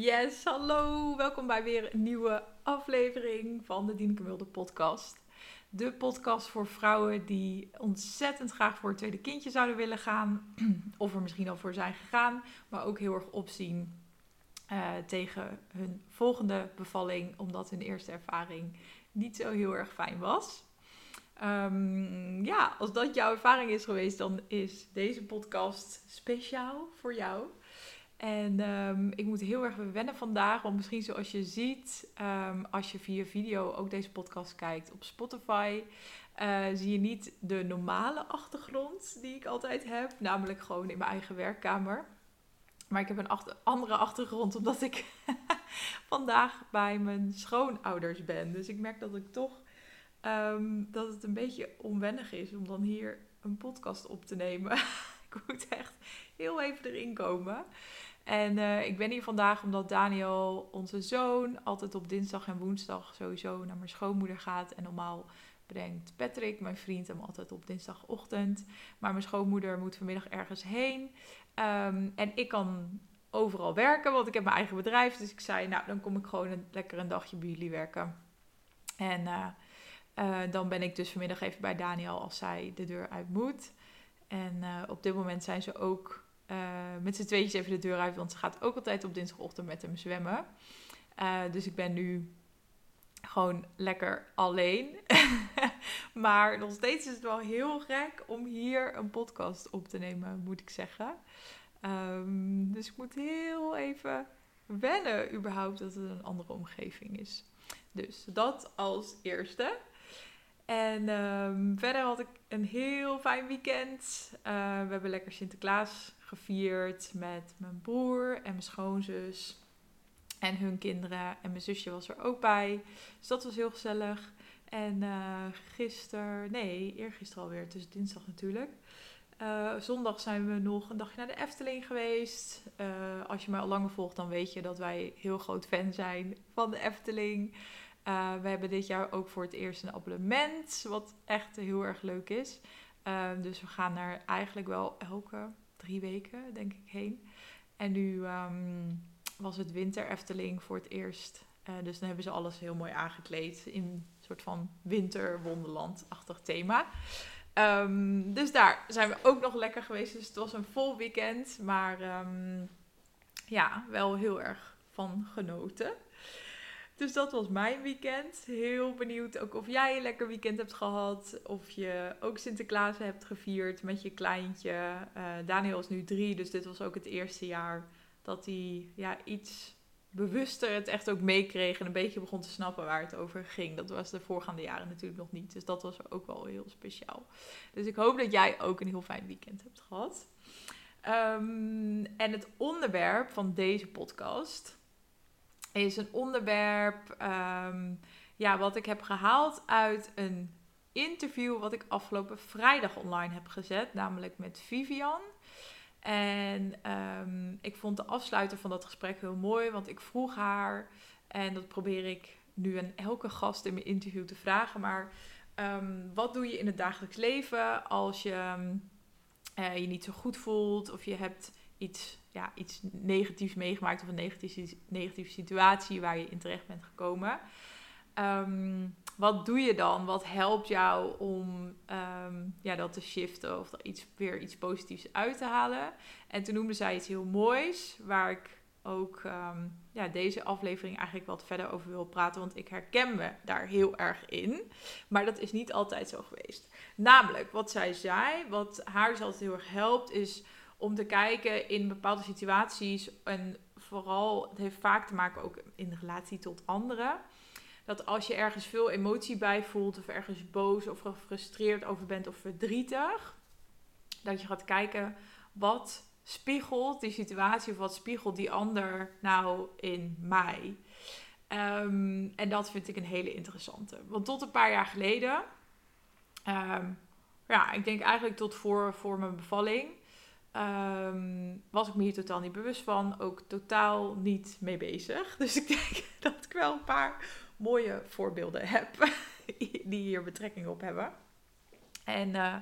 Yes, hallo. Welkom bij weer een nieuwe aflevering van de Dieneke Wilde podcast. De podcast voor vrouwen die ontzettend graag voor het tweede kindje zouden willen gaan. Of er misschien al voor zijn gegaan, maar ook heel erg opzien uh, tegen hun volgende bevalling. Omdat hun eerste ervaring niet zo heel erg fijn was. Um, ja, als dat jouw ervaring is geweest, dan is deze podcast speciaal voor jou. En um, ik moet heel erg wennen vandaag, want misschien zoals je ziet, um, als je via video ook deze podcast kijkt op Spotify, uh, zie je niet de normale achtergrond die ik altijd heb, namelijk gewoon in mijn eigen werkkamer. Maar ik heb een andere achtergrond, omdat ik vandaag bij mijn schoonouders ben. Dus ik merk dat ik toch um, dat het een beetje onwennig is om dan hier een podcast op te nemen. ik moet echt heel even erin komen. En uh, ik ben hier vandaag omdat Daniel, onze zoon, altijd op dinsdag en woensdag sowieso naar mijn schoonmoeder gaat. En normaal brengt Patrick, mijn vriend, hem altijd op dinsdagochtend. Maar mijn schoonmoeder moet vanmiddag ergens heen. Um, en ik kan overal werken, want ik heb mijn eigen bedrijf. Dus ik zei, nou, dan kom ik gewoon een, lekker een dagje bij jullie werken. En uh, uh, dan ben ik dus vanmiddag even bij Daniel als zij de deur uit moet. En op dit moment zijn ze ook uh, met z'n tweetjes even de deur uit, want ze gaat ook altijd op dinsdagochtend met hem zwemmen. Uh, dus ik ben nu gewoon lekker alleen. maar nog steeds is het wel heel gek om hier een podcast op te nemen, moet ik zeggen. Um, dus ik moet heel even wennen überhaupt dat het een andere omgeving is. Dus dat als eerste. En um, verder had ik een heel fijn weekend. Uh, we hebben lekker Sinterklaas gevierd met mijn broer en mijn schoonzus. En hun kinderen. En mijn zusje was er ook bij. Dus dat was heel gezellig. En uh, gisteren, nee, eergisteren alweer, dus dinsdag natuurlijk. Uh, zondag zijn we nog een dagje naar de Efteling geweest. Uh, als je mij al langer volgt, dan weet je dat wij heel groot fan zijn van de Efteling. We hebben dit jaar ook voor het eerst een abonnement, wat echt heel erg leuk is. dus we gaan er eigenlijk wel elke drie weken, denk ik, heen. En nu um, was het winter Efteling voor het eerst. Uh, dus dan hebben ze alles heel mooi aangekleed in een soort van winterwonderland-achtig thema. Um, dus daar zijn we ook nog lekker geweest. Dus het was een vol weekend. Maar um, ja, wel heel erg van genoten. Dus dat was mijn weekend. Heel benieuwd ook of jij een lekker weekend hebt gehad. Of je ook Sinterklaas hebt gevierd met je kleintje. Uh, Daniel is nu drie, dus dit was ook het eerste jaar dat hij ja, iets bewuster het echt ook meekreeg. En een beetje begon te snappen waar het over ging. Dat was de voorgaande jaren natuurlijk nog niet. Dus dat was ook wel heel speciaal. Dus ik hoop dat jij ook een heel fijn weekend hebt gehad. Um, en het onderwerp van deze podcast is een onderwerp um, ja, wat ik heb gehaald uit een interview wat ik afgelopen vrijdag online heb gezet, namelijk met Vivian. En um, ik vond de afsluiter van dat gesprek heel mooi, want ik vroeg haar, en dat probeer ik nu aan elke gast in mijn interview te vragen, maar um, wat doe je in het dagelijks leven als je uh, je niet zo goed voelt of je hebt iets, ja, iets negatiefs meegemaakt of een negatieve, negatieve situatie waar je in terecht bent gekomen. Um, wat doe je dan? Wat helpt jou om um, ja, dat te shiften of er iets, weer iets positiefs uit te halen? En toen noemde zij iets heel moois, waar ik ook um, ja, deze aflevering eigenlijk wat verder over wil praten, want ik herken me daar heel erg in. Maar dat is niet altijd zo geweest. Namelijk, wat zij zei, wat haar dus altijd heel erg helpt, is om te kijken in bepaalde situaties. En vooral, het heeft vaak te maken ook in relatie tot anderen. Dat als je ergens veel emotie bij voelt, of ergens boos of gefrustreerd over bent of verdrietig, dat je gaat kijken wat spiegelt die situatie of wat spiegelt die ander nou in mij. Um, en dat vind ik een hele interessante. Want tot een paar jaar geleden, um, ja, ik denk eigenlijk tot voor, voor mijn bevalling, Um, was ik me hier totaal niet bewust van. Ook totaal niet mee bezig. Dus ik denk dat ik wel een paar mooie voorbeelden heb. die hier betrekking op hebben. En uh,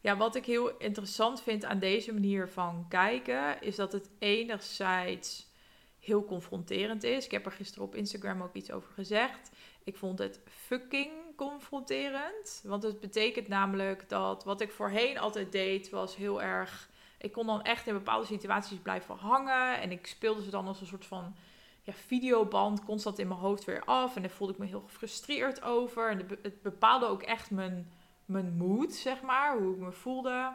ja, wat ik heel interessant vind aan deze manier van kijken. Is dat het enerzijds heel confronterend is. Ik heb er gisteren op Instagram ook iets over gezegd. Ik vond het fucking confronterend. Want het betekent namelijk dat wat ik voorheen altijd deed, was heel erg. Ik kon dan echt in bepaalde situaties blijven hangen. En ik speelde ze dan als een soort van ja, videoband constant in mijn hoofd weer af. En daar voelde ik me heel gefrustreerd over. En het bepaalde ook echt mijn, mijn mood, zeg maar. Hoe ik me voelde.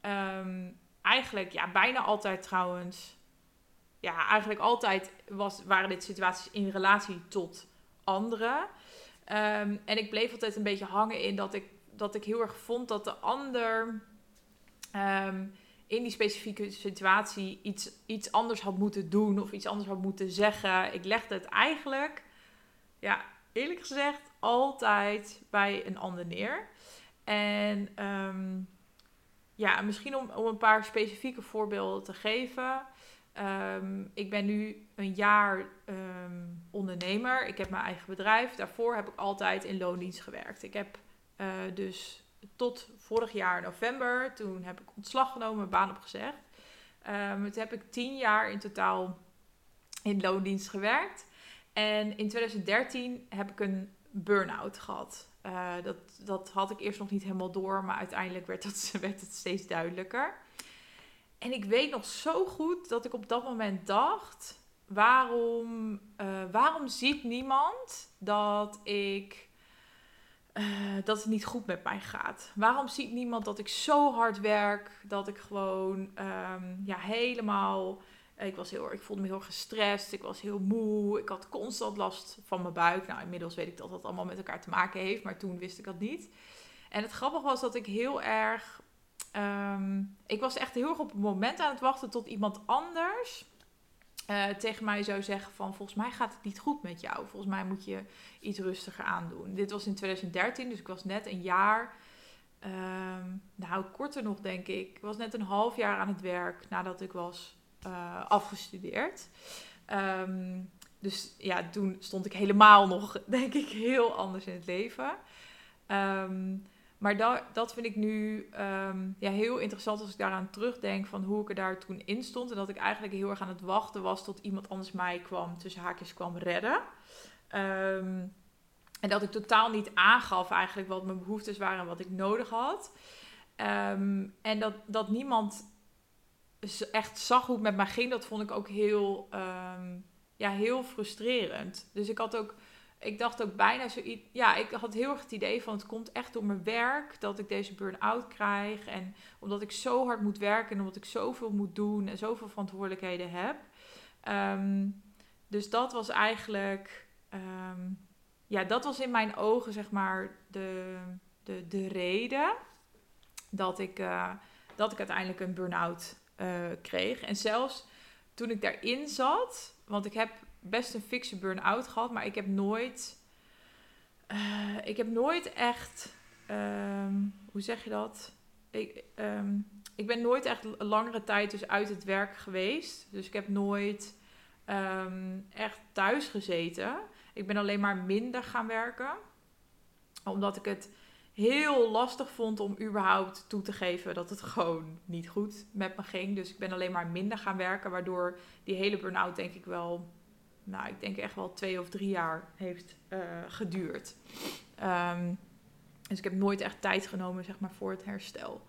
Ehm, eigenlijk, ja, bijna altijd trouwens. Ja, eigenlijk altijd was, waren dit situaties in relatie tot anderen. Ehm, en ik bleef altijd een beetje hangen in dat ik, dat ik heel erg vond dat de ander ehm, in die specifieke situatie iets, iets anders had moeten doen of iets anders had moeten zeggen. Ik legde het eigenlijk, ja, eerlijk gezegd, altijd bij een ander neer. En ehm, ja, misschien om, om een paar specifieke voorbeelden te geven. Ehm, ik ben nu een jaar ehm, ondernemer. Ik heb mijn eigen bedrijf. Daarvoor heb ik altijd in loondienst gewerkt. Ik heb uh, dus tot vorig jaar november, toen heb ik ontslag genomen, baan opgezegd. Um, toen heb ik tien jaar in totaal in loondienst gewerkt. En in 2013 heb ik een burn-out gehad. Uh, dat, dat had ik eerst nog niet helemaal door, maar uiteindelijk werd, dat, werd het steeds duidelijker. En ik weet nog zo goed dat ik op dat moment dacht: waarom, uh, waarom ziet niemand dat ik. Uh, dat het niet goed met mij gaat? Waarom ziet niemand dat ik zo hard werk? Dat ik gewoon um, ja, helemaal. Ik, was heel, ik voelde me heel gestrest. Ik was heel moe. Ik had constant last van mijn buik. Nou, inmiddels weet ik dat dat allemaal met elkaar te maken heeft. Maar toen wist ik dat niet. En het grappige was dat ik heel erg Ehm, ik was echt heel erg op het moment aan het wachten tot iemand anders uh, tegen mij zou zeggen van volgens mij gaat het niet goed met jou. Volgens mij moet je iets rustiger aandoen. Dit was in 2013, dus ik was net een jaar, um, nou korter nog denk ik. Ik was net een half jaar aan het werk nadat ik was uh, afgestudeerd. Um, dus ja, toen stond ik helemaal nog, denk ik, heel anders in het leven. Um, maar dat, dat vind ik nu um, ja, heel interessant als ik daaraan terugdenk van hoe ik er daar toen in stond. En dat ik eigenlijk heel erg aan het wachten was tot iemand anders mij kwam, tussen haakjes kwam redden. Um, en dat ik totaal niet aangaf eigenlijk wat mijn behoeftes waren en wat ik nodig had. Um, en dat, dat niemand echt zag hoe het met mij ging, dat vond ik ook heel, ja, heel frustrerend. Dus ik had ook ik dacht ook bijna zoiets. Ja, ik had heel erg het idee van het komt echt door mijn werk dat ik deze burn-out krijg. En omdat ik zo hard moet werken en omdat ik zoveel moet doen en zoveel verantwoordelijkheden heb. Um, dus dat was eigenlijk. Um, ja, dat was in mijn ogen, zeg maar, de, de, de reden dat ik, uh, dat ik uiteindelijk een burn-out uh, kreeg. En zelfs toen ik daarin zat, want ik heb best een fikse burn-out gehad, maar ik heb nooit. Uh, ik heb nooit echt. Um, hoe zeg je dat? Ik, um, ik ben nooit echt langere tijd dus uit het werk geweest. Dus ik heb nooit um, echt thuis gezeten. Ik ben alleen maar minder gaan werken. Omdat ik het heel lastig vond om überhaupt toe te geven dat het gewoon niet goed met me ging. Dus ik ben alleen maar minder gaan werken, waardoor die hele burn-out denk ik wel nou, ik denk echt wel twee of drie jaar heeft uh, geduurd. Um, dus ik heb nooit echt tijd genomen, zeg maar, voor het herstel.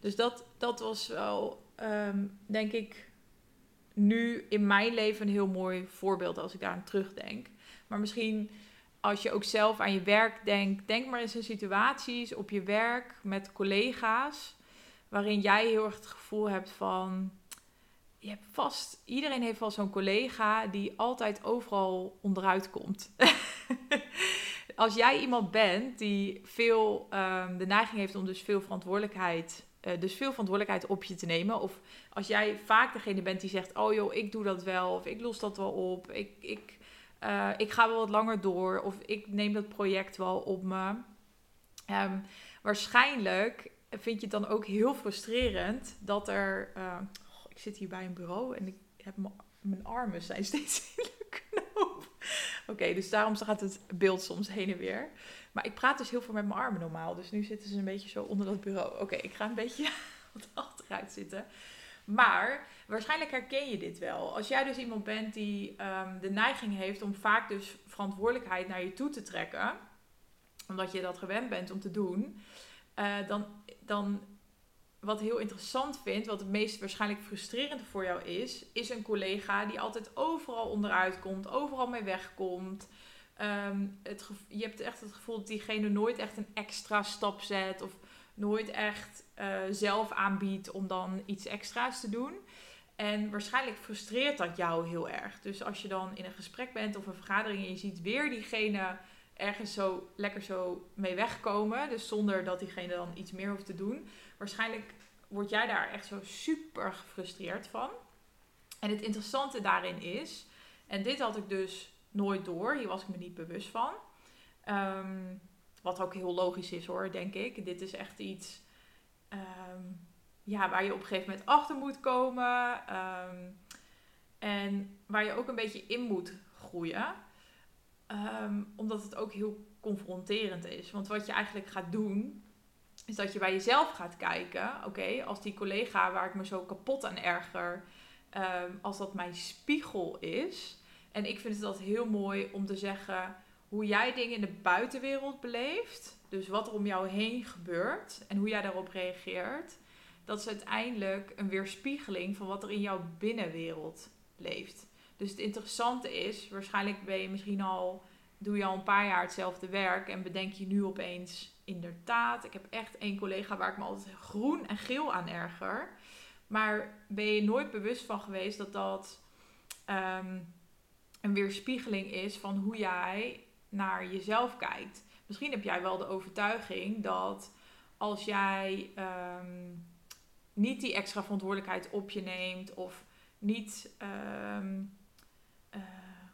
Dus dat, dat was wel, um, denk ik, nu in mijn leven een heel mooi voorbeeld als ik daar aan terugdenk. Maar misschien als je ook zelf aan je werk denkt, denk maar eens in situaties op je werk met collega's, waarin jij heel erg het gevoel hebt van je hebt vast, iedereen heeft wel zo'n collega die altijd overal onderuit komt. als jij iemand bent die veel um, de neiging heeft om dus veel verantwoordelijkheid, uh, dus veel verantwoordelijkheid op je te nemen. Of als jij vaak degene bent die zegt, oh joh, ik doe dat wel. Of ik los dat wel op. Ik, ik, uh, ik ga wel wat langer door. Of ik neem dat project wel op me. Um, waarschijnlijk vind je het dan ook heel frustrerend dat er... Uh, ik zit hier bij een bureau en ik heb mijn armen zijn steeds in de knoop. Oké, dus daarom gaat het beeld soms heen en weer. Maar ik praat dus heel veel met mijn armen normaal. Dus nu zitten ze een beetje zo onder dat bureau. Oké, ik ga een beetje wat achteruit zitten. Maar waarschijnlijk herken je dit wel. Als jij dus iemand bent die ehm, de neiging heeft om vaak dus verantwoordelijkheid naar je toe te trekken, omdat je dat gewend bent om te doen, uh, dan, dan wat heel interessant vindt, wat het meest waarschijnlijk frustrerend voor jou is, is een collega die altijd overal onderuit komt, overal mee wegkomt. Ehm, het je hebt echt het gevoel dat diegene nooit echt een extra stap zet of nooit echt uh, zelf aanbiedt om dan iets extra's te doen. En waarschijnlijk frustreert dat jou heel erg. Dus als je dan in een gesprek bent of een vergadering en je ziet weer diegene ergens zo lekker zo mee wegkomen, dus zonder dat diegene dan iets meer hoeft te doen, waarschijnlijk word jij daar echt zo super gefrustreerd van. En het interessante daarin is, en dit had ik dus nooit door, hier was ik me niet bewust van. Ehm, wat ook heel logisch is hoor, denk ik. Dit is echt iets ehm, ja, waar je op een gegeven moment achter moet komen. Ehm, en waar je ook een beetje in moet groeien. omdat het ook heel confronterend is. Want wat je eigenlijk gaat doen, is dat je bij jezelf gaat kijken. Oké, als die collega waar ik me zo kapot aan erger, als dat mijn spiegel is. En ik vind het altijd heel mooi om te zeggen hoe jij dingen in de buitenwereld beleeft, dus wat er om jou heen gebeurt en hoe jij daarop reageert, dat is uiteindelijk een weerspiegeling van wat er in jouw binnenwereld leeft. Dus het interessante is, waarschijnlijk ben je misschien al, doe je al een paar jaar hetzelfde werk en bedenk je nu opeens, inderdaad, ik heb echt één collega waar ik me altijd groen en geel aan erger. Maar ben je nooit bewust van geweest dat dat ehm, een weerspiegeling is van hoe jij naar jezelf kijkt. Misschien heb jij wel de overtuiging dat als jij ehm, niet die extra verantwoordelijkheid op je neemt of niet, ehm, eh,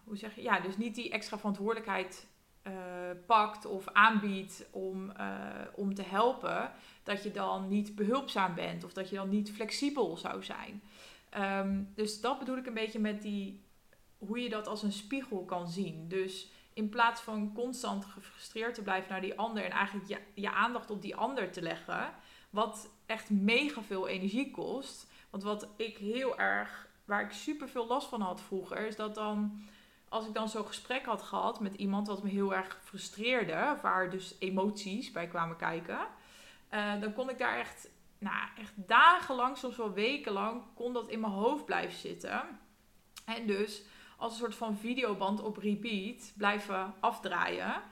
hoe zeg je, ja, dus niet die extra verantwoordelijkheid uh, pakt of aanbiedt om, uh, om te helpen, dat je dan niet behulpzaam bent of dat je dan niet flexibel zou zijn. Um, dus dat bedoel ik een beetje met die, hoe je dat als een spiegel kan zien. Dus in plaats van constant gefrustreerd te blijven naar die ander en eigenlijk je, je aandacht op die ander te leggen, wat echt mega veel energie kost. Want wat ik heel erg, waar ik super veel last van had vroeger, is dat dan, als ik dan zo'n gesprek had gehad met iemand wat me heel erg frustreerde, waar dus emoties bij kwamen kijken, uh, dan kon ik daar echt, nou, echt dagenlang, soms wel wekenlang, kon dat in mijn hoofd blijven zitten. En dus als een soort van videoband op repeat blijven afdraaien.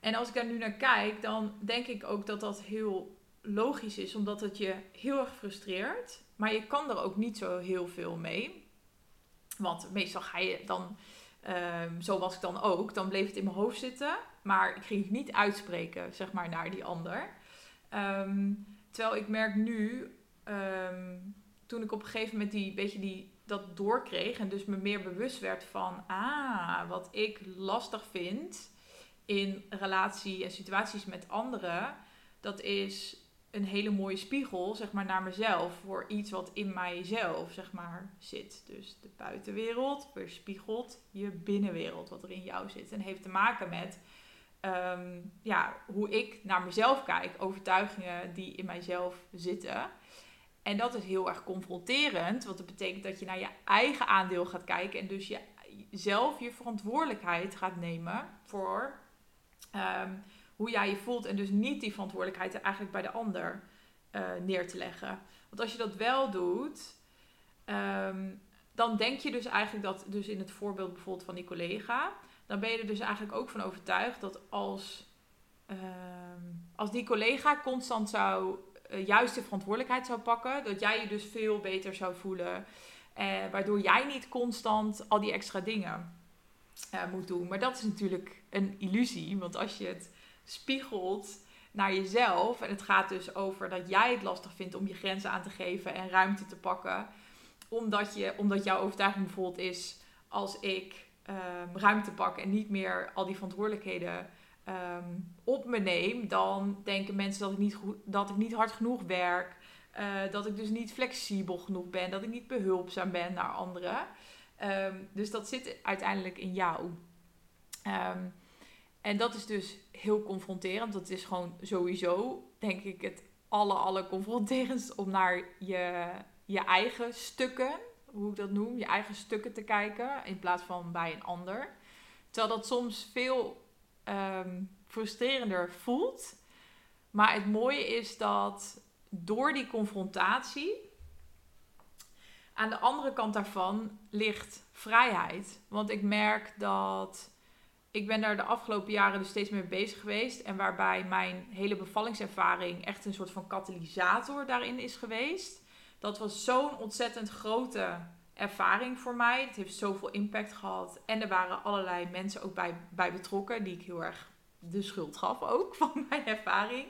En als ik daar nu naar kijk, dan denk ik ook dat dat heel logisch is, omdat het je heel erg frustreert. Maar je kan er ook niet zo heel veel mee. Want meestal ga je dan, um, zo was ik dan ook, dan bleef het in mijn hoofd zitten. Maar ik ging het niet uitspreken, zeg maar, naar die ander. Ehm, terwijl ik merk nu, ehm, toen ik op een gegeven moment die, beetje die dat doorkreeg en dus me meer bewust werd van, ah, wat ik lastig vind in relatie en situaties met anderen, dat is een hele mooie spiegel, zeg maar, naar mezelf voor iets wat in mijzelf, zeg maar, zit. Dus de buitenwereld weerspiegelt je binnenwereld, wat er in jou zit. En heeft te maken met ehm, ja, hoe ik naar mezelf kijk, overtuigingen die in mijzelf zitten. En dat is heel erg confronterend, want dat betekent dat je naar je eigen aandeel gaat kijken en dus je, zelf je verantwoordelijkheid gaat nemen voor ehm, hoe jij je voelt en dus niet die verantwoordelijkheid eigenlijk bij de ander uh, neer te leggen. Want als je dat wel doet, ehm, dan denk je dus eigenlijk dat, dus in het voorbeeld bijvoorbeeld van die collega, dan ben je er dus eigenlijk ook van overtuigd dat als, ehm, als die collega constant zou uh, juist de verantwoordelijkheid zou pakken. Dat jij je dus veel beter zou voelen. Uh, waardoor jij niet constant al die extra dingen moet doen. Maar dat is natuurlijk een illusie. Want als je het spiegelt naar jezelf. En het gaat dus over dat jij het lastig vindt om je grenzen aan te geven en ruimte te pakken. Omdat, je, omdat jouw overtuiging bijvoorbeeld is: als ik ehm, ruimte pak en niet meer al die verantwoordelijkheden Ehm, op me neem, dan denken mensen dat ik niet, goed, dat ik niet hard genoeg werk. Uh, dat ik dus niet flexibel genoeg ben. Dat ik niet behulpzaam ben naar anderen. Um, dus dat zit uiteindelijk in jou. Um, en dat is dus heel confronterend. Dat is gewoon sowieso, denk ik, het alle, alle confronterendst om naar je je eigen stukken, hoe ik dat noem, je eigen stukken te kijken in plaats van bij een ander. Terwijl dat soms veel ehm, frustrerender voelt. Maar het mooie is dat door die confrontatie, aan de andere kant daarvan ligt vrijheid. Want ik merk dat ik ben daar de afgelopen jaren dus steeds mee bezig geweest. En waarbij mijn hele bevallingservaring echt een soort van katalysator daarin is geweest. Dat was zo'n ontzettend grote ervaring voor mij. Het heeft zoveel impact gehad. En er waren allerlei mensen ook bij, bij betrokken die ik heel erg de schuld gaf ook van mijn ervaring.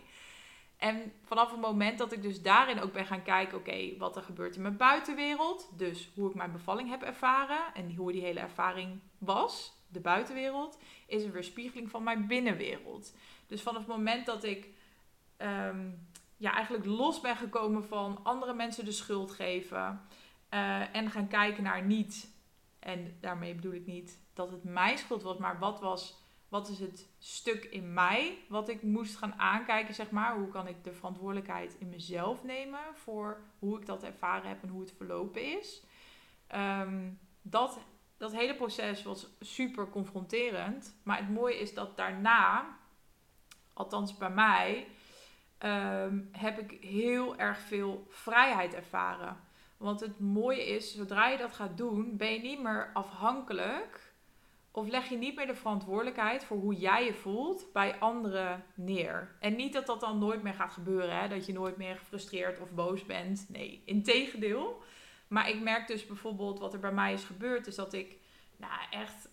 En vanaf het moment dat ik dus daarin ook ben gaan kijken, oké, wat er gebeurt in mijn buitenwereld. Dus hoe ik mijn bevalling heb ervaren en hoe die hele ervaring was, de buitenwereld, is een weerspiegeling van mijn binnenwereld. Dus vanaf het moment dat ik ehm, ja, eigenlijk los ben gekomen van andere mensen de schuld geven uh, en gaan kijken naar niet, en daarmee bedoel ik niet dat het mijn schuld was, maar wat was wat is het stuk in mij wat ik moest gaan aankijken, zeg maar. Hoe kan ik de verantwoordelijkheid in mezelf nemen voor hoe ik dat ervaren heb en hoe het verlopen is. Ehm, dat, dat hele proces was super confronterend. Maar het mooie is dat daarna, althans bij mij, ehm, heb ik heel erg veel vrijheid ervaren. Want het mooie is, zodra je dat gaat doen, ben je niet meer afhankelijk of leg je niet meer de verantwoordelijkheid voor hoe jij je voelt bij anderen neer? En niet dat dat dan nooit meer gaat gebeuren, hè? dat je nooit meer gefrustreerd of boos bent. Nee, integendeel. Maar ik merk dus bijvoorbeeld wat er bij mij is gebeurd, is dat ik nou, echt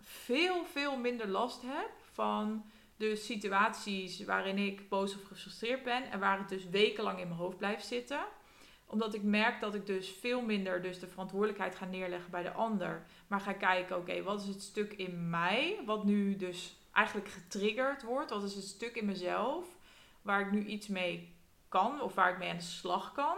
veel, veel minder last heb van de situaties waarin ik boos of gefrustreerd ben en waar het dus wekenlang in mijn hoofd blijft zitten omdat ik merk dat ik dus veel minder dus de verantwoordelijkheid ga neerleggen bij de ander. Maar ga kijken, oké, wat is het stuk in mij wat nu dus eigenlijk getriggerd wordt? Wat is het stuk in mezelf waar ik nu iets mee kan of waar ik mee aan de slag kan?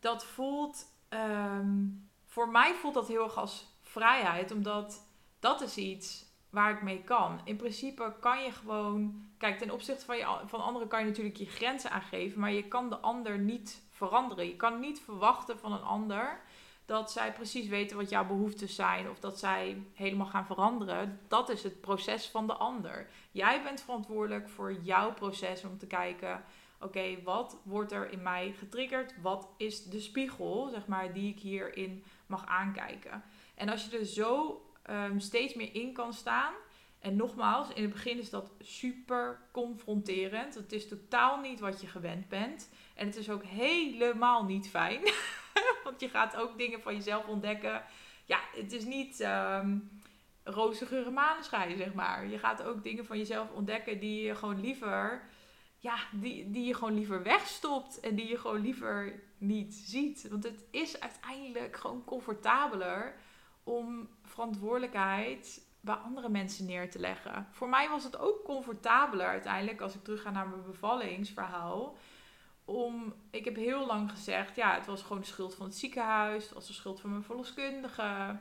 Dat voelt, ehm, voor mij voelt dat heel erg als vrijheid, omdat dat is iets waar ik mee kan. In principe kan je gewoon. Kijk, ten opzichte van, je, van anderen kan je natuurlijk je grenzen aangeven, maar je kan de ander niet veranderen. Je kan niet verwachten van een ander dat zij precies weten wat jouw behoeften zijn of dat zij helemaal gaan veranderen. Dat is het proces van de ander. Jij bent verantwoordelijk voor jouw proces om te kijken. Oké, wat wordt er in mij getriggerd? Wat is de spiegel, zeg maar, die ik hierin mag aankijken? En als je er zo um, steeds meer in kan staan. En nogmaals, in het begin is dat super confronterend. Het is totaal niet wat je gewend bent. En het is ook helemaal niet fijn. Want je gaat ook dingen van jezelf ontdekken. Ja, het is niet um, roze geuren zeg maar. Je gaat ook dingen van jezelf ontdekken die je gewoon liever... Ja, die, die je gewoon liever wegstopt. En die je gewoon liever niet ziet. Want het is uiteindelijk gewoon comfortabeler om verantwoordelijkheid bij andere mensen neer te leggen. Voor mij was het ook comfortabeler uiteindelijk, als ik terug ga naar mijn bevallingsverhaal. Om, ik heb heel lang gezegd, ja, het was gewoon de schuld van het ziekenhuis, het was de schuld van mijn verloskundige.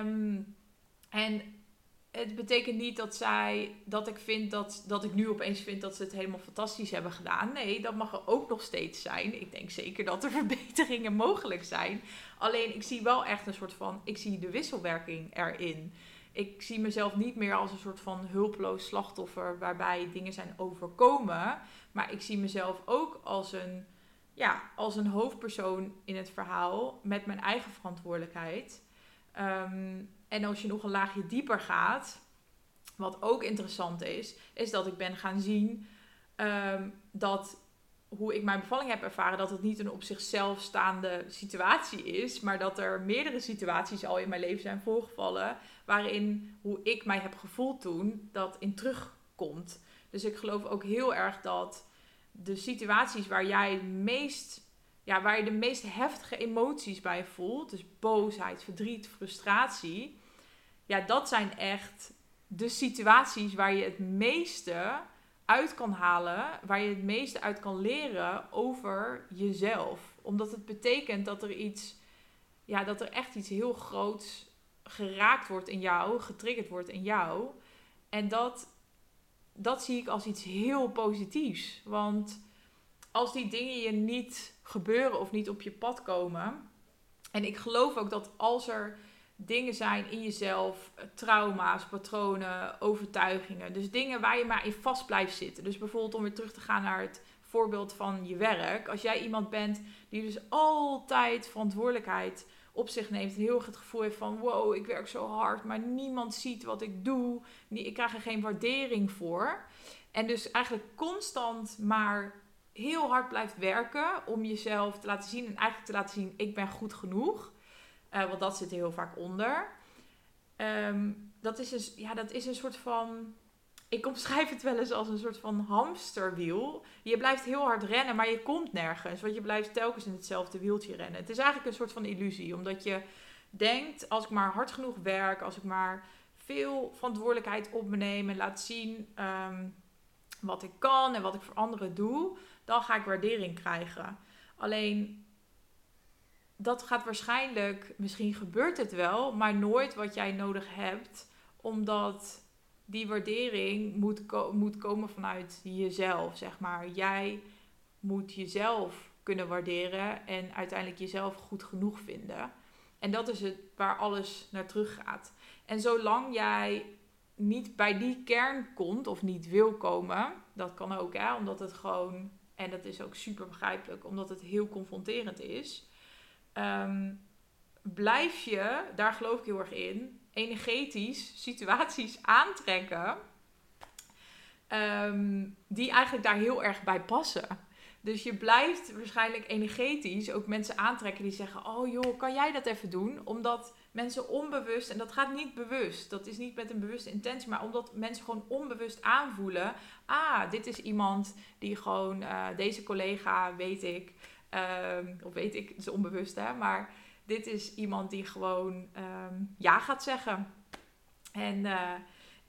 Um, en het betekent niet dat zij, dat ik vind dat, dat ik nu opeens vind dat ze het helemaal fantastisch hebben gedaan. Nee, dat mag er ook nog steeds zijn. Ik denk zeker dat er verbeteringen mogelijk zijn. Alleen ik zie wel echt een soort van, ik zie de wisselwerking erin. Ik zie mezelf niet meer als een soort van hulpeloos slachtoffer waarbij dingen zijn overkomen. Maar ik zie mezelf ook als een, ja, als een hoofdpersoon in het verhaal met mijn eigen verantwoordelijkheid. Um, en als je nog een laagje dieper gaat, wat ook interessant is, is dat ik ben gaan zien ehm, dat hoe ik mijn bevalling heb ervaren, dat het niet een op zichzelf staande situatie is, maar dat er meerdere situaties al in mijn leven zijn voorgevallen waarin hoe ik mij heb gevoeld toen dat in terugkomt. Dus ik geloof ook heel erg dat de situaties waar jij het meest ja, waar je de meest heftige emoties bij voelt, dus boosheid, verdriet, frustratie, ja, dat zijn echt de situaties waar je het meeste uit kan halen, waar je het meeste uit kan leren over jezelf. Omdat het betekent dat er iets, ja, dat er echt iets heel groots geraakt wordt in jou, getriggerd wordt in jou. En dat, dat zie ik als iets heel positiefs. Want als die dingen je niet gebeuren of niet op je pad komen. En ik geloof ook dat als er dingen zijn in jezelf, eh, trauma's, patronen, overtuigingen. Dus dingen waar je maar in vast blijft zitten. Dus bijvoorbeeld om weer terug te gaan naar het voorbeeld van je werk. Als jij iemand bent die dus altijd verantwoordelijkheid op zich neemt. En heel erg het gevoel heeft van wow, ik werk zo hard, maar niemand ziet wat ik doe. Ik krijg er geen waardering voor. En dus eigenlijk constant maar heel hard blijft werken om jezelf te laten zien. En eigenlijk te laten zien, ik ben goed genoeg. Uh, want dat zit er heel vaak onder. Ehm, dat, is dus, ja, dat is een soort van. Ik omschrijf het wel eens als een soort van hamsterwiel. Je blijft heel hard rennen, maar je komt nergens. Want je blijft telkens in hetzelfde wieltje rennen. Het is eigenlijk een soort van illusie. Omdat je denkt, als ik maar hard genoeg werk, als ik maar veel verantwoordelijkheid op me neem en laat zien ehm, wat ik kan en wat ik voor anderen doe, dan ga ik waardering krijgen. Alleen dat gaat waarschijnlijk, misschien gebeurt het wel, maar nooit wat jij nodig hebt, omdat die waardering moet, moet komen vanuit jezelf, zeg maar. Jij moet jezelf kunnen waarderen en uiteindelijk jezelf goed genoeg vinden. En dat is het waar alles naar terug gaat. En zolang jij niet bij die kern komt of niet wil komen, dat kan ook, hè, omdat het gewoon, en dat is ook super begrijpelijk, omdat het heel confronterend is Ehm, blijf je, daar geloof ik heel erg in, energetisch situaties aantrekken ehm, die eigenlijk daar heel erg bij passen. Dus je blijft waarschijnlijk energetisch ook mensen aantrekken die zeggen: Oh joh, kan jij dat even doen? Omdat mensen onbewust, en dat gaat niet bewust, dat is niet met een bewuste intentie, maar omdat mensen gewoon onbewust aanvoelen: Ah, dit is iemand die gewoon, uh, deze collega weet ik, Um, of weet ik, het is onbewust hè. Maar dit is iemand die gewoon ehm, ja gaat zeggen. En, uh,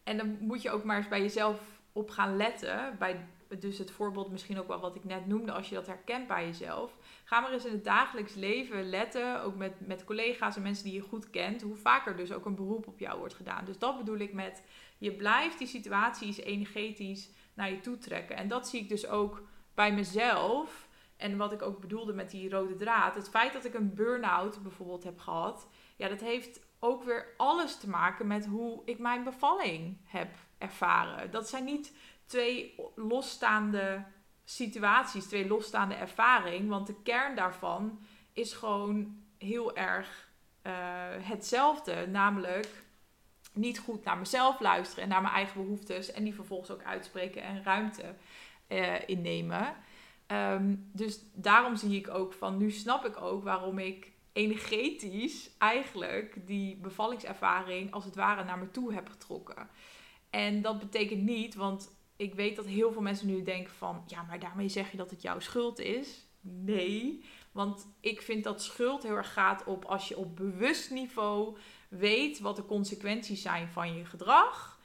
en dan moet je ook maar eens bij jezelf op gaan letten. Bij dus het voorbeeld misschien ook wel wat ik net noemde. Als je dat herkent bij jezelf. Ga maar eens in het dagelijks leven letten. Ook met, met collega's en mensen die je goed kent. Hoe vaker dus ook een beroep op jou wordt gedaan. Dus dat bedoel ik met je blijft die situaties energetisch naar je toe trekken. En dat zie ik dus ook bij mezelf. En wat ik ook bedoelde met die rode draad. Het feit dat ik een burn-out bijvoorbeeld heb gehad. Ja, dat heeft ook weer alles te maken met hoe ik mijn bevalling heb ervaren. Dat zijn niet twee losstaande situaties, twee losstaande ervaringen. Want de kern daarvan is gewoon heel erg uh, hetzelfde. Namelijk niet goed naar mezelf luisteren en naar mijn eigen behoeftes. En die vervolgens ook uitspreken en ruimte uh, innemen. Ehm, dus daarom zie ik ook van, nu snap ik ook waarom ik energetisch eigenlijk die bevallingservaring als het ware naar me toe heb getrokken. En dat betekent niet, want ik weet dat heel veel mensen nu denken van, ja, maar daarmee zeg je dat het jouw schuld is. Nee, want ik vind dat schuld heel erg gaat op als je op bewust niveau weet wat de consequenties zijn van je gedrag,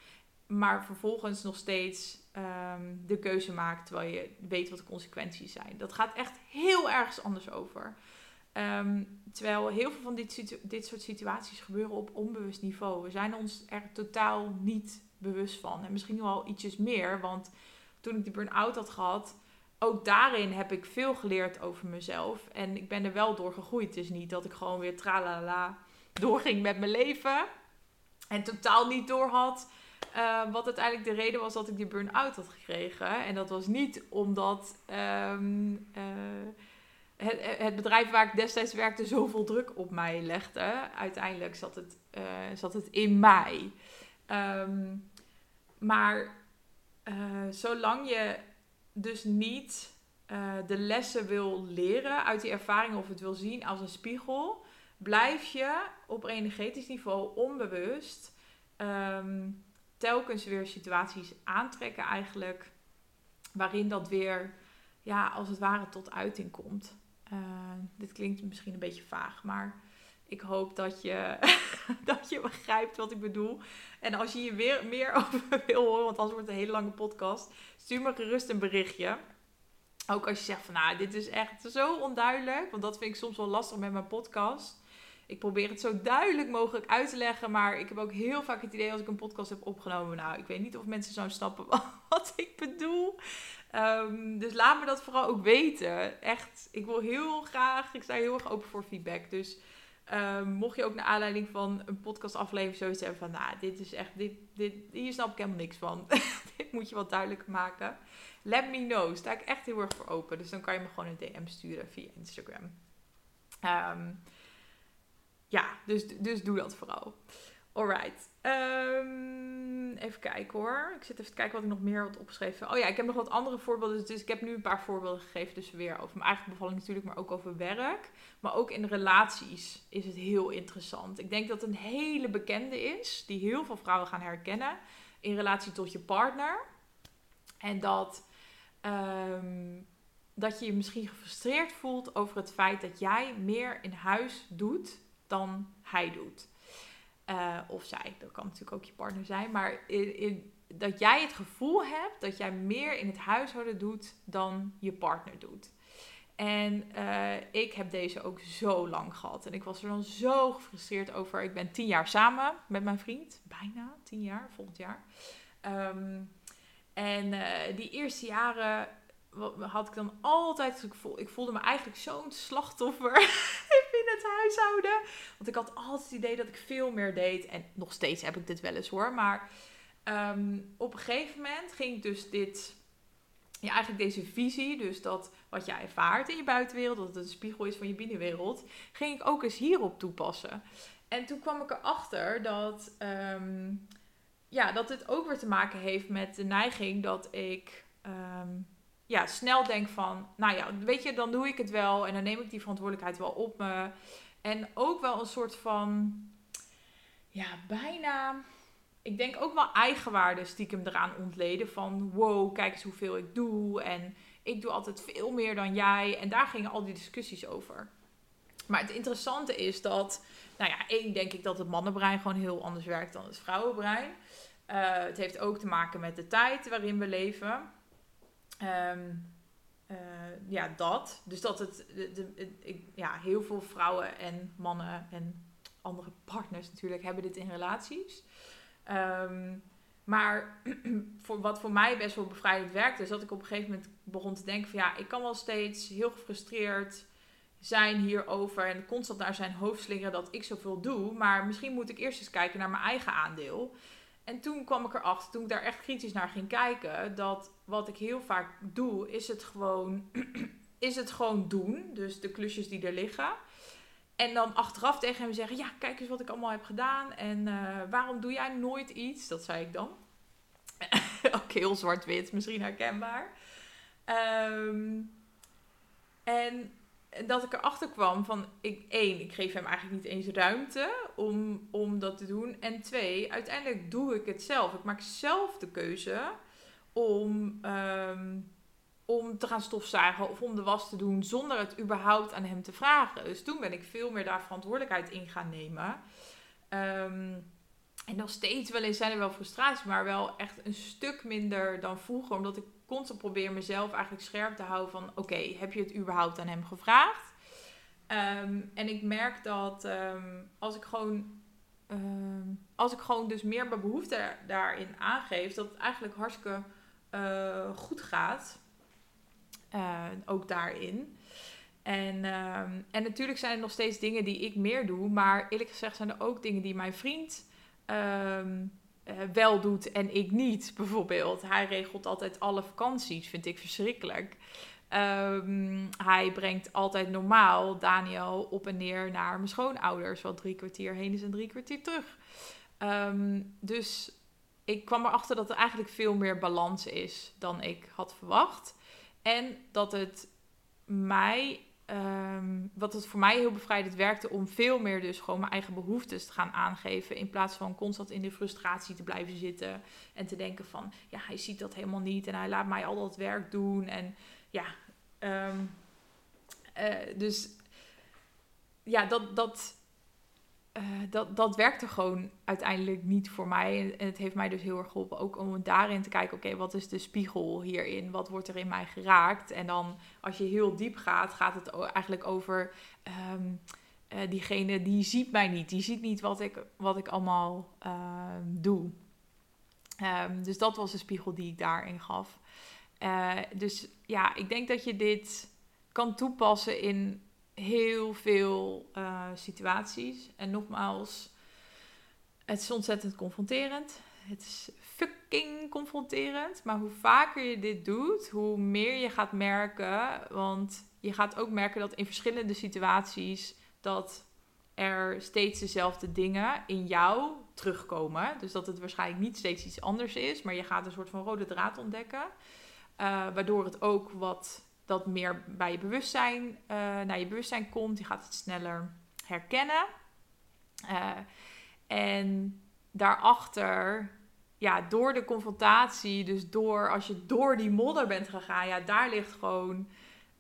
maar vervolgens nog steeds Ehm, de keuze maakt terwijl je weet wat de consequenties zijn. Dat gaat echt heel ergens anders over. Ehm, terwijl heel veel van dit, dit soort situaties gebeuren op onbewust niveau. We zijn ons er totaal niet bewust van. En misschien wel ietsjes meer, want toen ik die burn-out had gehad, ook daarin heb ik veel geleerd over mezelf. En ik ben er wel door gegroeid. Is niet dat ik gewoon weer tralala doorging met mijn leven. En totaal niet door had uh, wat uiteindelijk de reden was dat ik die burn-out had gekregen. En dat was niet omdat um, uh, het, het, bedrijf waar ik destijds werkte zoveel druk op mij legde. Uiteindelijk zat het, uh, zat het in mij. Um, maar zolang je dus niet de lessen wil leren uit die ervaring of het wil zien als een spiegel, blijf je op energetisch niveau onbewust. Um, telkens weer situaties aantrekken eigenlijk. Waarin dat weer, ja, als het ware tot uiting komt. Uh, dit klinkt misschien een beetje vaag, maar ik hoop dat je, dat je begrijpt wat ik bedoel. En als je hier weer meer over wil horen, want anders wordt het een hele lange podcast, stuur me gerust een berichtje. Ook als je zegt van nou, dit is echt zo onduidelijk. Want dat vind ik soms wel lastig met mijn podcast. Ik probeer het zo duidelijk mogelijk uit te leggen. Maar ik heb ook heel vaak het idee als ik een podcast heb opgenomen. Nou, ik weet niet of mensen zo snappen wat ik bedoel. Ehm, dus laat me dat vooral ook weten. Echt, ik wil heel graag, ik sta heel erg open voor feedback. Dus ehm, mocht je ook naar aanleiding van een podcastaflevering zoiets hebben van, nou, dit is echt, dit, dit, hier snap ik helemaal niks van. dit moet je wat duidelijker maken. Let me know. Sta ik echt heel erg voor open. Dus dan kan je me gewoon een DM sturen via Instagram. Ehm, ja, dus, dus doe dat vooral. Alright. Um, even kijken hoor. Ik zit even te kijken wat ik nog meer had opgeschreven. Oh ja, ik heb nog wat andere voorbeelden. Dus ik heb nu een paar voorbeelden gegeven. Dus weer over mijn eigen bevalling natuurlijk, maar ook over werk. Maar ook in relaties is het heel interessant. Ik denk dat een hele bekende is, die heel veel vrouwen gaan herkennen. In relatie tot je partner. En dat, um, dat je je misschien gefrustreerd voelt over het feit dat jij meer in huis doet dan hij doet. Uh, of zij, dat kan natuurlijk ook je partner zijn. Maar in, dat jij het gevoel hebt dat jij meer in het huishouden doet dan je partner doet. En uh, ik heb deze ook zo lang gehad. En ik was er dan zo gefrustreerd over. Ik ben tien jaar samen met mijn vriend. Bijna tien jaar, volgend jaar. Um, en uh, die eerste jaren had ik dan altijd. Ik, voel, ik voelde me eigenlijk zo'n slachtoffer het huishouden. Want ik had altijd het idee dat ik veel meer deed. En nog steeds heb ik dit wel eens hoor. Maar um, op een gegeven moment ging ik dus dit. Ja, eigenlijk deze visie, dus dat wat jij ervaart in je buitenwereld, dat het een spiegel is van je binnenwereld, ging ik ook eens hierop toepassen. En toen kwam ik erachter dat, um, ja, dat het ook weer te maken heeft met de neiging dat ik um, ja, snel denk van, nou ja, weet je, dan doe ik het wel en dan neem ik die verantwoordelijkheid wel op me. En ook wel een soort van, ja, bijna, ik denk ook wel eigenwaarde stiekem eraan ontleden van, wow, kijk eens hoeveel ik doe en ik doe altijd veel meer dan jij. En daar gingen al die discussies over. Maar het interessante is dat, nou ja, één denk ik dat het mannenbrein gewoon heel anders werkt dan het vrouwenbrein. Uh, het heeft ook te maken met de tijd waarin we leven. Um, uh, ja, dat. Dus dat het, de, ik, ja, heel veel vrouwen en mannen en andere partners natuurlijk hebben dit in relaties. Um, maar voor, wat voor mij best wel bevrijdend werkte, is dat ik op een gegeven moment begon te denken van ja, ik kan wel steeds heel gefrustreerd zijn hierover en constant naar zijn hoofd slingeren dat ik zoveel doe. Maar misschien moet ik eerst eens kijken naar mijn eigen aandeel. En toen kwam ik erachter, toen ik daar echt kritisch naar ging kijken, dat wat ik heel vaak doe, is het gewoon, is het gewoon doen. Dus de klusjes die er liggen. En dan achteraf tegen hem zeggen: Ja, kijk eens wat ik allemaal heb gedaan. En uh, waarom doe jij nooit iets? Dat zei ik dan. Ook heel zwart-wit, misschien herkenbaar. Um, en dat ik erachter kwam van, ik, één, ik geef hem eigenlijk niet eens ruimte om, om dat te doen. En twee, uiteindelijk doe ik het zelf. Ik maak zelf de keuze om, um, om te gaan stofzuigen of om de was te doen zonder het überhaupt aan hem te vragen. Dus toen ben ik veel meer daar verantwoordelijkheid in gaan nemen. Um, en nog steeds wel zijn er wel frustraties, maar wel echt een stuk minder dan vroeger. Omdat ik constant probeer mezelf eigenlijk scherp te houden van... Oké, heb je het überhaupt aan hem gevraagd? Um, en ik merk dat als ik gewoon... Als ik gewoon dus meer mijn behoefte daarin aangeef... dat het eigenlijk hartstikke uh, goed gaat. Uh, ook daarin. En, en natuurlijk zijn er nog steeds dingen die ik meer doe. Maar eerlijk gezegd zijn er ook dingen die mijn vriend um, uh, wel doet en ik niet, bijvoorbeeld. Hij regelt altijd alle vakanties, vind ik verschrikkelijk. Um, hij brengt altijd normaal Daniel op en neer naar mijn schoonouders. Wat drie kwartier heen is en drie kwartier terug. Dus ik kwam erachter dat er eigenlijk veel meer balans is dan ik had verwacht. En dat het mij wat het voor mij heel bevrijdend werkte om veel meer dus gewoon mijn eigen behoeftes te gaan aangeven. In plaats van constant in de frustratie te blijven zitten. En te denken van, ja, hij ziet dat helemaal niet. En hij laat mij al dat werk doen. En ja, um, uh, dus ja, dat, dat, uh, dat, dat werkte gewoon uiteindelijk niet voor mij. En het heeft mij dus heel erg geholpen ook om daarin te kijken, oké, wat is de spiegel hierin? Wat wordt er in mij geraakt? En dan als je heel diep gaat, gaat het eigenlijk over um, uh, diegene die ziet mij niet. Die ziet niet wat ik, wat ik allemaal uh, doe. Um, dus dat was de spiegel die ik daarin gaf. Eh, dus ja, ik denk dat je dit kan toepassen in heel veel uh, situaties. En nogmaals, het is ontzettend confronterend. Het is fucking confronterend. Maar hoe vaker je dit doet, hoe meer je gaat merken. Want je gaat ook merken dat in verschillende situaties dat er steeds dezelfde dingen in jou terugkomen. Dus dat het waarschijnlijk niet steeds iets anders is, maar je gaat een soort van rode draad ontdekken. Uh, waardoor het ook wat dat meer bij je bewustzijn, uh, naar je bewustzijn komt. Je gaat het sneller herkennen. Uh, en daarachter, ja, door de confrontatie, dus door als je door die modder bent gegaan, ja, daar ligt gewoon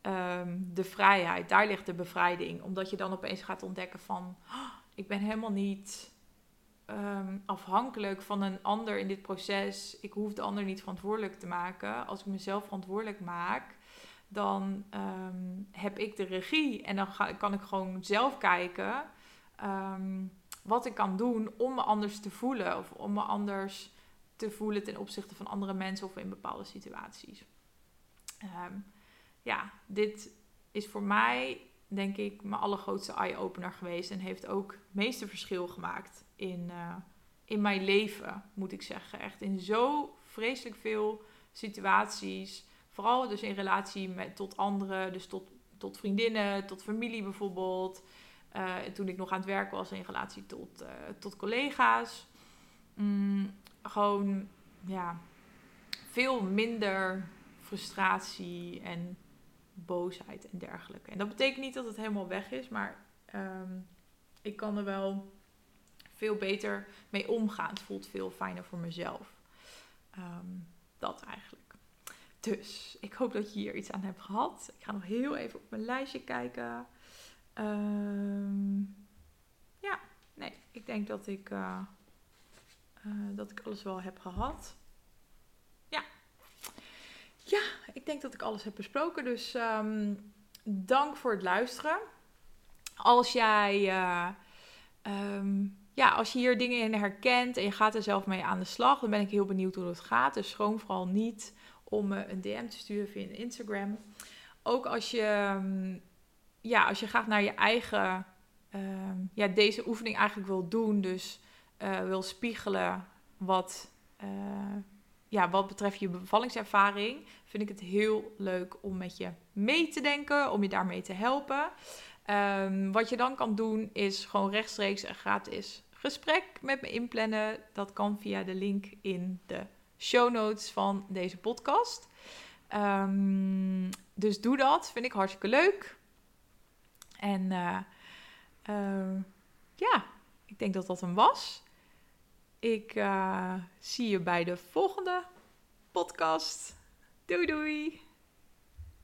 um, de vrijheid, daar ligt de bevrijding. Omdat je dan opeens gaat ontdekken van, oh, ik ben helemaal niet um, afhankelijk van een ander in dit proces. Ik hoef de ander niet verantwoordelijk te maken. Als ik mezelf verantwoordelijk maak, dan um, heb ik de regie en dan kan ik gewoon zelf kijken wat ik kan doen om me anders te voelen of om me anders te voelen ten opzichte van andere mensen of in bepaalde situaties. Um, ja, dit is voor mij, denk ik, mijn allergrootste eye-opener geweest. En heeft ook het meeste verschil gemaakt in, uh, in mijn leven, moet ik zeggen. Echt in zo vreselijk veel situaties. Vooral dus in relatie met, tot anderen, dus tot, tot vriendinnen, tot familie bijvoorbeeld. Uh, toen ik nog aan het werken was in relatie tot, uh, tot collega's. Mm, gewoon, ja, veel minder frustratie en boosheid en dergelijke. En dat betekent niet dat het helemaal weg is, maar um, ik kan er wel veel beter mee omgaan. Het voelt veel fijner voor mezelf. Um, dat eigenlijk. Dus ik hoop dat je hier iets aan hebt gehad. Ik ga nog heel even op mijn lijstje kijken. Um, ja, nee, ik denk dat ik, uh, uh, dat ik alles wel heb gehad. Ja, ik denk dat ik alles heb besproken. Dus um, dank voor het luisteren. Als jij. Uh, um, ja, als je hier dingen in herkent en je gaat er zelf mee aan de slag, dan ben ik heel benieuwd hoe het gaat. Dus schroom vooral niet om me een DM te sturen via Instagram. Ook als je, um, ja, als je gaat naar je eigen, um, ja, deze oefening eigenlijk wil doen, dus uh, wil spiegelen wat, uh, ja, wat betreft je bevallingservaring, vind ik het heel leuk om met je mee te denken, om je daarmee te helpen. Um, wat je dan kan doen, is gewoon rechtstreeks een gratis gesprek met me inplannen. Dat kan via de link in de show notes van deze podcast. Um, dus doe dat, vind ik hartstikke leuk. En uh, uh, ja, ik denk dat dat hem was. Ik uh, zie je bij de volgende podcast. Doei doei!